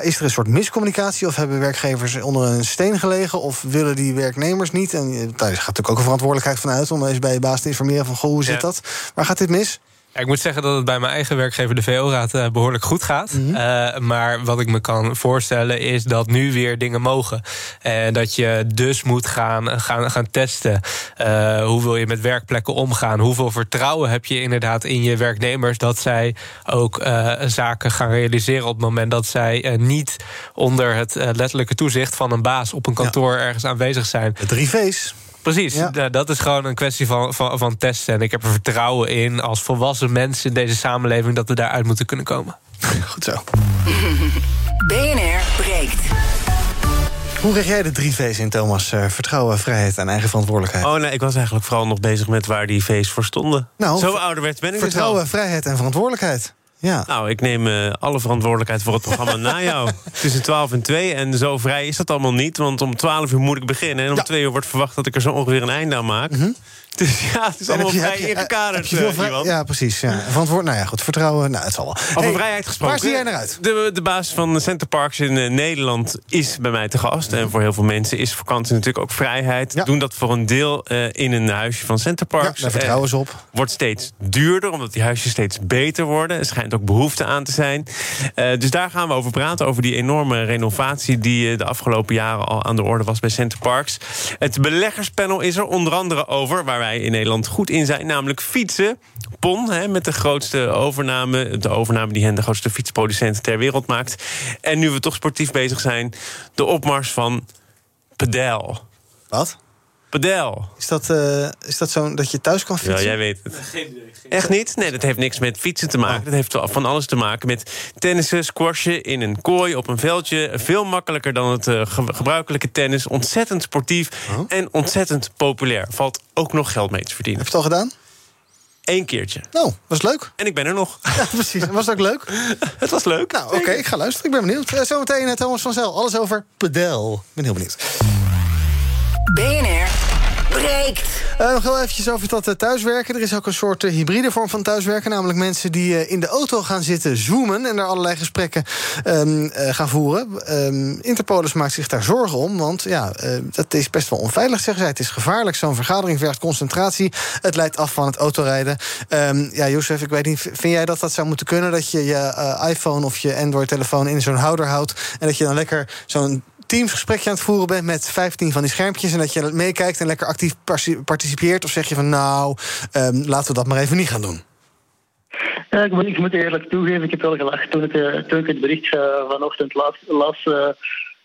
is er een soort miscommunicatie? Of hebben werkgevers onder een steen gelegen? Of willen die werknemers niet? En daar gaat natuurlijk ook een verantwoordelijkheid van uit... om eens bij je baas te informeren van... goh, hoe zit dat? Waar gaat dit mis? Ik moet zeggen dat het bij mijn eigen werkgever, de VO-raad, uh, behoorlijk goed gaat. Mm -hmm. uh, maar wat ik me kan voorstellen is dat nu weer dingen mogen. En dat je dus moet gaan, gaan, gaan testen. Uh, hoe wil je met werkplekken omgaan? Hoeveel vertrouwen heb je inderdaad in je werknemers dat zij ook zaken gaan realiseren op het moment dat zij niet onder het letterlijke toezicht van een baas op een kantoor ja. ergens aanwezig zijn? De drie V's. Precies, ja. dat is gewoon een kwestie van, van, van testen. En ik heb er vertrouwen in als volwassen mensen in deze samenleving dat we daaruit moeten kunnen komen. [laughs] Goed zo. [laughs] BNR breekt. Hoe krijg jij de drie V's in, Thomas? Uh, vertrouwen, vrijheid en eigen verantwoordelijkheid. Oh nee, ik was eigenlijk vooral nog bezig met waar die V's voor stonden. Nou, Zo ouderwets ben ik dus Vertrouwen, vrijheid en verantwoordelijkheid. Ja. Nou, ik neem uh, alle verantwoordelijkheid voor het programma [laughs] na jou. Tussen 12 en 2. En zo vrij is dat allemaal niet. Want om 12 uur moet ik beginnen. En om ja. 2 uur wordt verwacht dat ik er zo ongeveer een einde aan maak. Mm -hmm. Dus ja, het is allemaal vrij ingekaderd, vrij, Ja, precies. Ja. Verantwoord, nou ja, goed, vertrouwen, nou, het zal wel. Over hey, vrijheid gesproken. Waar zie jij naar uit? De, de baas van Center Parks in uh, Nederland is bij mij te gast. En voor heel veel mensen is vakantie natuurlijk ook vrijheid. Ja. Doen dat voor een deel uh, in een huisje van Center Parks. Ja, daar vertrouwen ze op. Wordt steeds duurder, omdat die huisjes steeds beter worden. Er schijnt ook behoefte aan te zijn. dus daar gaan we over praten, over die enorme renovatie... die de afgelopen jaren al aan de orde was bij Center Parks. Het beleggerspanel is er onder andere over, waar wij in Nederland goed in zijn, namelijk fietsen. PON, hè, met de grootste overname, de overname die hen de grootste fietsproducent ter wereld maakt. En nu we toch sportief bezig zijn, de opmars van pedel. Wat? Pedel. Is dat, eh, is dat zo dat je thuis kan fietsen? Ja, jij weet het. Echt niet? Nee, dat heeft niks met fietsen te maken. Dat heeft van alles te maken met tennissen, squashen in een kooi op een veldje. Veel makkelijker dan het eh, ge- gebruikelijke tennis. Ontzettend sportief en ontzettend populair. Valt ook nog geld mee te verdienen. Heb je het al gedaan? Eén keertje. Nou, was leuk. En ik ben er nog. [laughs] Ja, precies. Was dat ook leuk? [laughs] het was leuk. Nou, oké, ik ga luisteren. Ik ben benieuwd. Eh, Zometeen uh, Thomas van Zel. Alles over pedel. Ik ben heel benieuwd. BNR breekt. Eh, nog heel over dat eh, thuiswerken. Er is ook een soort eh, hybride vorm van thuiswerken. Namelijk mensen die in de auto gaan zitten zoomen... en daar allerlei gesprekken ehm, eh, gaan voeren. Ehm, Interpolis maakt zich daar zorgen om. Want ja, dat is best wel onveilig, zeggen zij. Het is gevaarlijk. Zo'n vergadering vergt concentratie. Het leidt af van het autorijden. Ehm, ja, Jozef, ik weet niet... vind jij dat dat zou moeten kunnen? Dat je je iPhone of je Android-telefoon in zo'n houder houdt... en dat je dan lekker zo'n teamsgesprekje aan het voeren bent met 15 van die schermpjes... en dat je meekijkt en lekker actief participeert... of zeg je van nou, ehm, laten we dat maar even niet gaan doen? Ik moet, ik moet eerlijk toegeven, ik heb wel gelachen toen ik, eh, toen ik het bericht eh, vanochtend las. las eh,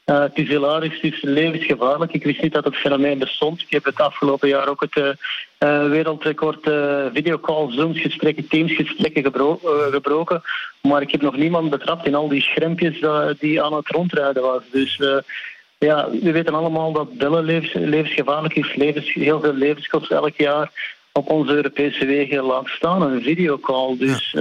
eh, het is hilarisch, het is levensgevaarlijk. Ik wist niet dat het fenomeen bestond. Ik heb het afgelopen jaar ook het eh, wereldrecord eh videocall, Zooms gesprekken, Teamsgesprekken gebro- eh, gebroken. Maar ik heb nog niemand betrapt in al die schermpjes die aan het rondrijden was. Dus ja, we weten allemaal dat bellen levens, levensgevaarlijk is. Levens, heel veel levens kost elk jaar op onze Europese wegen laat staan. Een videocall. Dus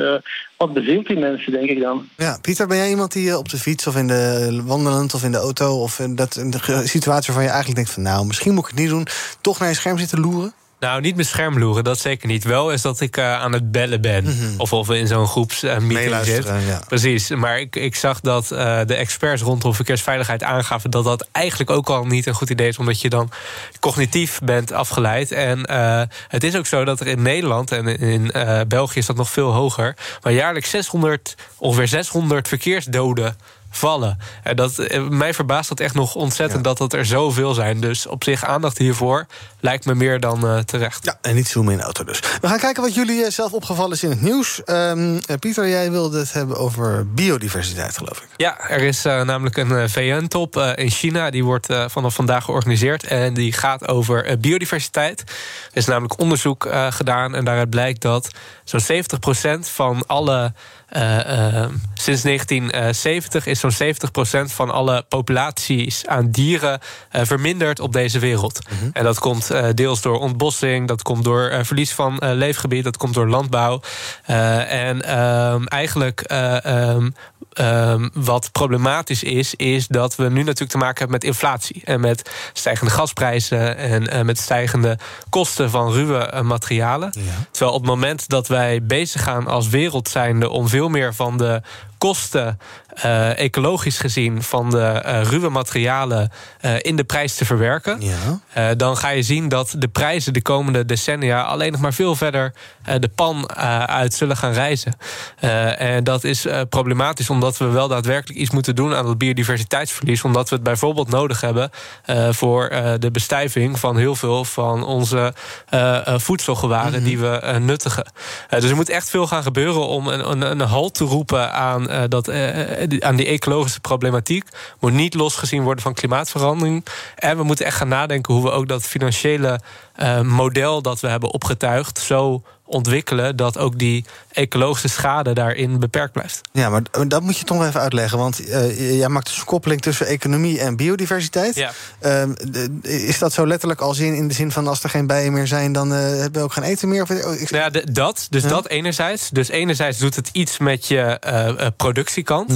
wat bezielt die mensen, denk ik dan? Ja, Pieter, ben jij iemand die eh, op de fiets of in de wandelend of in de auto... of in, dat, in de situatie waarvan je eigenlijk denkt van... nou, misschien moet ik het niet doen, toch naar je scherm zitten loeren? Nou, niet met schermloeren, dat zeker niet. Wel is dat ik eh, aan het bellen ben. Of of we in zo'n groepsmeeting zit. Meeluisteren, ja. Precies, maar ik, ik zag dat eh, de experts rondom verkeersveiligheid aangaven... dat dat eigenlijk ook al niet een goed idee is... omdat je dan cognitief bent afgeleid. En eh, het is ook zo dat er in Nederland en in eh, België is dat nog veel hoger... maar jaarlijks 600, ongeveer 600 verkeersdoden vallen. En dat, eh, mij verbaast dat echt nog ontzettend dat dat er zoveel zijn. Dus op zich aandacht hiervoor lijkt me meer dan eh, terecht. Ja, en niet zoomen in auto dus. We gaan kijken wat jullie eh, zelf opgevallen is in het nieuws. Eh, Pieter, jij wilde het hebben over biodiversiteit, geloof ik. Ja, er is namelijk een VN-top in China. Die wordt vanaf vandaag georganiseerd. En die gaat over biodiversiteit. Er is namelijk onderzoek gedaan. En daaruit blijkt dat zo'n 70% van alle. Eh, eh, sinds 1970 is zo'n 70% van alle populaties aan dieren eh, verminderd op deze wereld. En dat komt deels door ontbossing, dat komt door verlies van leefgebied, dat komt door landbouw. En ehm, eigenlijk eh, ehm, wat problematisch is, is dat we nu natuurlijk te maken hebben met inflatie. En met stijgende gasprijzen en eh, met stijgende kosten van ruwe eh, materialen. Terwijl op het moment dat wij bezig gaan als wereld zijnde om veel meer van de kosten, eh, ecologisch gezien, van de eh, ruwe materialen eh, in de prijs te verwerken. Eh, dan ga je zien dat de prijzen de komende decennia alleen nog maar veel verder de pan uit zullen gaan reizen. En dat is problematisch omdat we wel daadwerkelijk iets moeten doen aan het biodiversiteitsverlies. Omdat we het bijvoorbeeld nodig hebben voor de bestijving van heel veel van onze voedselgewaren die we nuttigen. Dus er moet echt veel gaan gebeuren om een, een, een halt te roepen aan, eh, dat, eh, eh, aan die ecologische problematiek. Moet niet losgezien worden van klimaatverandering. En we moeten echt gaan nadenken hoe we ook dat financiële model dat we hebben opgetuigd zo ontwikkelen dat ook die ecologische schade daarin beperkt blijft. Ja, maar dat moet je toch even uitleggen. Want eh, jij maakt dus een koppeling tussen economie en biodiversiteit. Ja. Ehm, is dat zo letterlijk als in, in de zin van als er geen bijen meer zijn, dan eh, hebben we ook geen eten meer? Of, oh, ik- Nou ja, dat. Dus dat enerzijds. Dus enerzijds doet het iets met je eh, productiekant.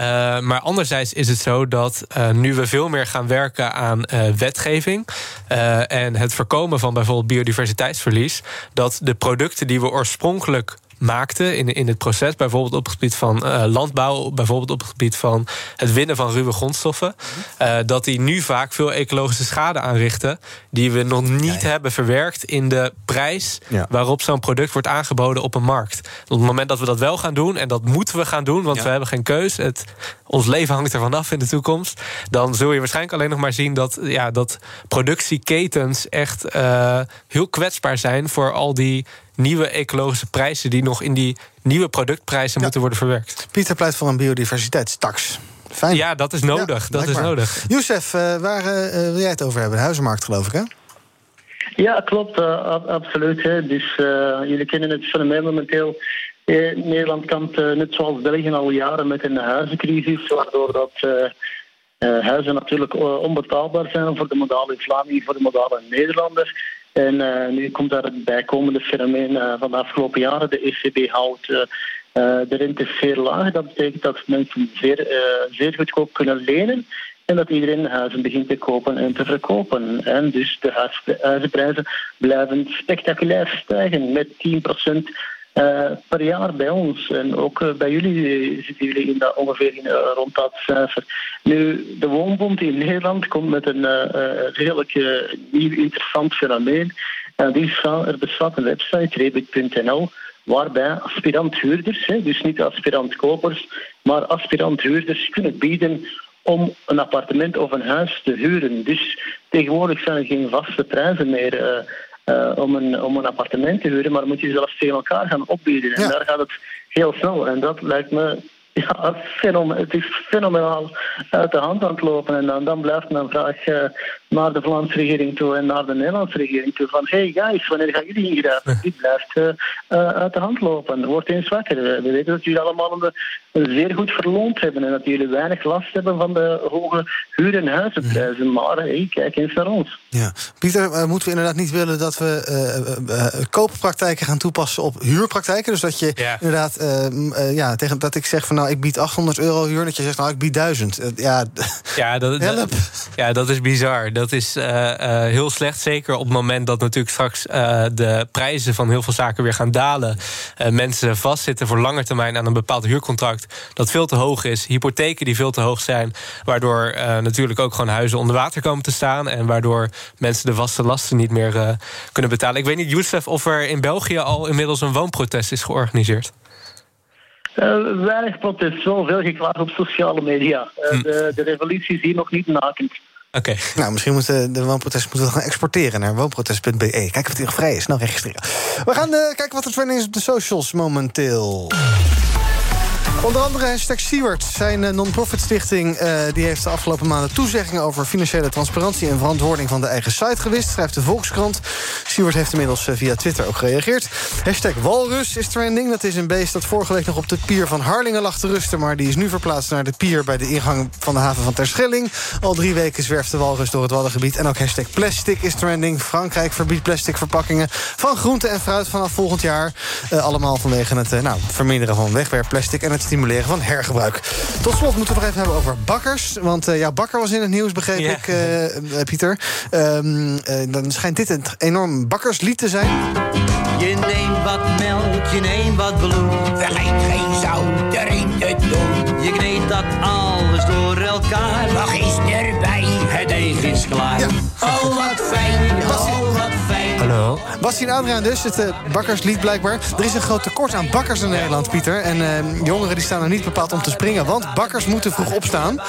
Eh, maar anderzijds is het zo dat eh, nu we veel meer gaan werken aan eh, wetgeving en het voorkomen van bijvoorbeeld biodiversiteitsverlies, dat de producten die we oorspronkelijk maakte in, in het proces, bijvoorbeeld op het gebied van eh, landbouw, bijvoorbeeld op het gebied van het winnen van ruwe grondstoffen, eh, dat die nu vaak veel ecologische schade aanrichten die we nog niet hebben verwerkt in de prijs Ja. waarop zo'n product wordt aangeboden op een markt. Op het moment dat we dat wel gaan doen, en dat moeten we gaan doen, want we hebben geen keus, het, ons leven hangt ervan af in de toekomst, dan zul je waarschijnlijk alleen nog maar zien dat, ja, dat productieketens echt eh, heel kwetsbaar zijn voor al die nieuwe ecologische prijzen die nog in die nieuwe productprijzen moeten worden verwerkt. Pieter pleit voor een biodiversiteitstax. Fijn. Ja, dat is nodig. dat is nodig. Youssef, eh, waar eh, eh, wil jij het over hebben? De huizenmarkt, geloof ik, hè? Ja, klopt, eh, ab- absoluut. Hè. Dus eh, jullie kennen het fenomeen momenteel. Eh, Nederland kampt net zoals België al jaren met een huizencrisis, waardoor dat eh, eh, huizen natuurlijk onbetaalbaar zijn voor de modale Vlaming, voor de modale Nederlander. En eh, nu komt daar het bijkomende fenomeen eh, van de afgelopen jaren. De ECB houdt eh, de rente zeer laag. Dat betekent dat mensen zeer, zeer goedkoop kunnen lenen. En dat iedereen huizen begint te kopen en te verkopen. En dus de huizenprijzen blijven spectaculair stijgen met 10% eh, per jaar bij ons. En ook eh, bij jullie eh, zitten jullie in dat, ongeveer in, eh, rond dat cijfer. Nu, de Woonbond in Nederland komt met een eh, eh, redelijk eh, nieuw interessant fenomeen. En die er bestaat een website, rebit.nl, waarbij aspirant-huurders, dus niet aspirant-kopers, maar aspirant-huurders kunnen bieden om een appartement of een huis te huren. Dus tegenwoordig zijn er geen vaste prijzen meer eh, om, een, om een appartement te huren, maar moet je zelfs tegen elkaar gaan opbieden. En daar gaat het heel snel. En dat lijkt me [laughs] ja, het is fenomenaal uit de hand aan het lopen. En dan, dan blijft mijn vraag eh, naar de Vlaamse regering toe en naar de Nederlandse regering toe. Van, hey guys, wanneer gaan jullie ingrijpen? Dit blijft eh, eh, uit de hand lopen. Wordt eens wakker. We we weten dat jullie allemaal een, een zeer goed verloond hebben en dat jullie weinig last hebben van de hoge huur- en huizenprijzen. Maar hey, kijk eens naar ons. Ja. Pieter, eh, moeten we inderdaad niet willen dat we kooppraktijken gaan toepassen op huurpraktijken? Dus dat je inderdaad, ja, tegen dat ik zeg van nou, ik bied 800 euro huur, dat je zegt nou, ik bied 1000. Eh, ja, Ja, dat, dat- [laughs] ja, dat is bizar. Dat is eh, eh, heel slecht. Zeker op het moment dat natuurlijk straks eh, de prijzen van heel veel zaken weer gaan dalen. Mensen vastzitten voor lange termijn aan een bepaald huurcontract dat veel te hoog is. Hypotheken die veel te hoog zijn. Waardoor natuurlijk ook gewoon huizen onder water komen te staan. En waardoor mensen de vaste lasten niet meer kunnen betalen. Ik weet niet, Youssef, of er in België al inmiddels een woonprotest is georganiseerd. Weinig protest, wel veel geklaagd op sociale media. Eh, de, de revolutie is hier nog niet nakend. Oké. Nou, misschien moeten de woonprotest moeten we gaan exporteren naar woonprotest.be. Kijken of het hier vrij is. Nou, registreren. We gaan eh, kijken wat er trending is op de socials momenteel. Onder andere hashtag Siewert, zijn eh, non-profit stichting... eh, die heeft de afgelopen maanden toezeggingen... over financiële transparantie en verantwoording van de eigen site gewist... schrijft de Volkskrant. Siewert heeft inmiddels eh, via Twitter ook gereageerd. Hashtag Walrus is trending. Dat is een beest dat vorige week nog op de pier van Harlingen lag te rusten... maar die is nu verplaatst naar de pier bij de ingang van de haven van Terschelling. Al drie weken zwerft de walrus door het Waddengebied. En ook hashtag Plastic is trending. Frankrijk verbiedt plastic verpakkingen van groente en fruit vanaf volgend jaar. Allemaal vanwege het nou, verminderen van wegwerpplastic... en het stimuleren van hergebruik. Tot slot moeten we nog even hebben over bakkers. Want eh, ja, bakker was in het nieuws, begreep ik, eh, eh, Pieter. Ehm, eh, dan schijnt dit een enorm bakkerslied te zijn. Je neemt wat melk, je neemt wat bloed. Vergeet geen zout erin te doen. Je kneedt dat alles door elkaar. Nog eens erbij, het deeg is klaar. Oh, wat fijn, oh, wat fijn. Hallo. Bastien Adriaan dus, het eh, bakkerslied blijkbaar. Er is een groot tekort aan bakkers in Nederland, Pieter. En eh, jongeren die staan er niet bepaald om te springen... want bakkers moeten vroeg opstaan.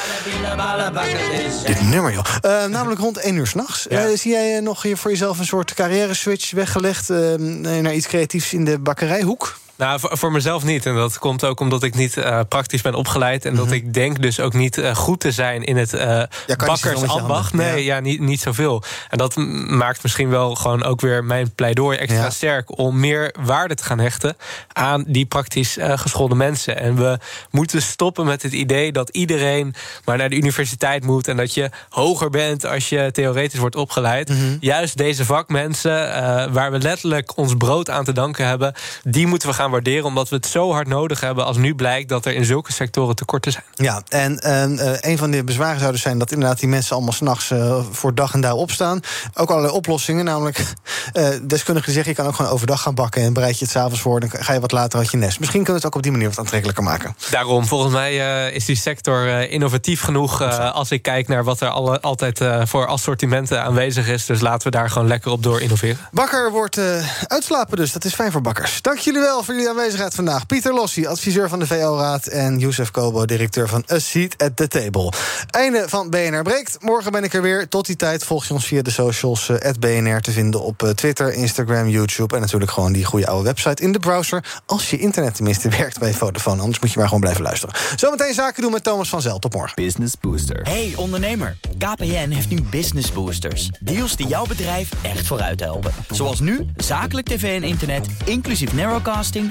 Dit nummer, joh. Eh, namelijk rond 1 uur s'nachts. Ja. nachts. zie jij nog hier voor jezelf een soort carrière-switch weggelegd... naar iets creatiefs in de bakkerijhoek? Nou, voor, voor mezelf niet. En dat komt ook omdat ik niet eh, praktisch ben opgeleid. En dat ik denk dus ook niet eh, goed te zijn in het eh met je bakkersambacht. Nee, ja, niet, niet zoveel. En dat maakt misschien wel gewoon ook weer mijn pleidooi extra Ja. sterk... om meer waarde te gaan hechten aan die praktisch geschoolde mensen. En we moeten stoppen met het idee dat iedereen maar naar de universiteit moet... en dat je hoger bent als je theoretisch wordt opgeleid. Mhm. Juist deze vakmensen, waar we letterlijk ons brood aan te danken hebben... die moeten we gaan gaan waarderen, omdat we het zo hard nodig hebben als nu blijkt dat er in zulke sectoren tekorten zijn. Ja, en uh, een van de bezwaren zou dus zijn dat inderdaad die mensen allemaal s'nachts uh, voor dag en dauw opstaan. Ook allerlei oplossingen, namelijk uh, [laughs] deskundigen zeggen je kan ook gewoon overdag gaan bakken en bereid je het s'avonds voor, dan ga je wat later uit je nest. Misschien kunnen we het ook op die manier wat aantrekkelijker maken. Daarom, volgens mij is die sector innovatief genoeg als ik kijk naar wat er alle, altijd voor assortimenten aanwezig is. Dus laten we daar gewoon lekker op door innoveren. Bakker wordt uitslapen dus, dat is fijn voor bakkers. Dank jullie wel voor jullie aanwezigheid vandaag. Pieter Lossi, adviseur van de VO-raad en Youssef Kobo, directeur van A Seat at the Table. Einde van BNR Breekt. Morgen ben ik er weer. Tot die tijd volg je ons via de socials. Uh, BNR te vinden op uh, Twitter, Instagram, YouTube... en natuurlijk gewoon die goede oude website in de browser. Als je internet tenminste [laughs] werkt bij Vodafone. Anders moet je maar gewoon blijven luisteren. Zometeen zaken doen met Thomas van Zel. Tot morgen. Business Booster. Hey ondernemer. KPN heeft nu Business Boosters. Deals die jouw bedrijf echt vooruit helpen. Zoals nu, zakelijk tv en internet, inclusief narrowcasting...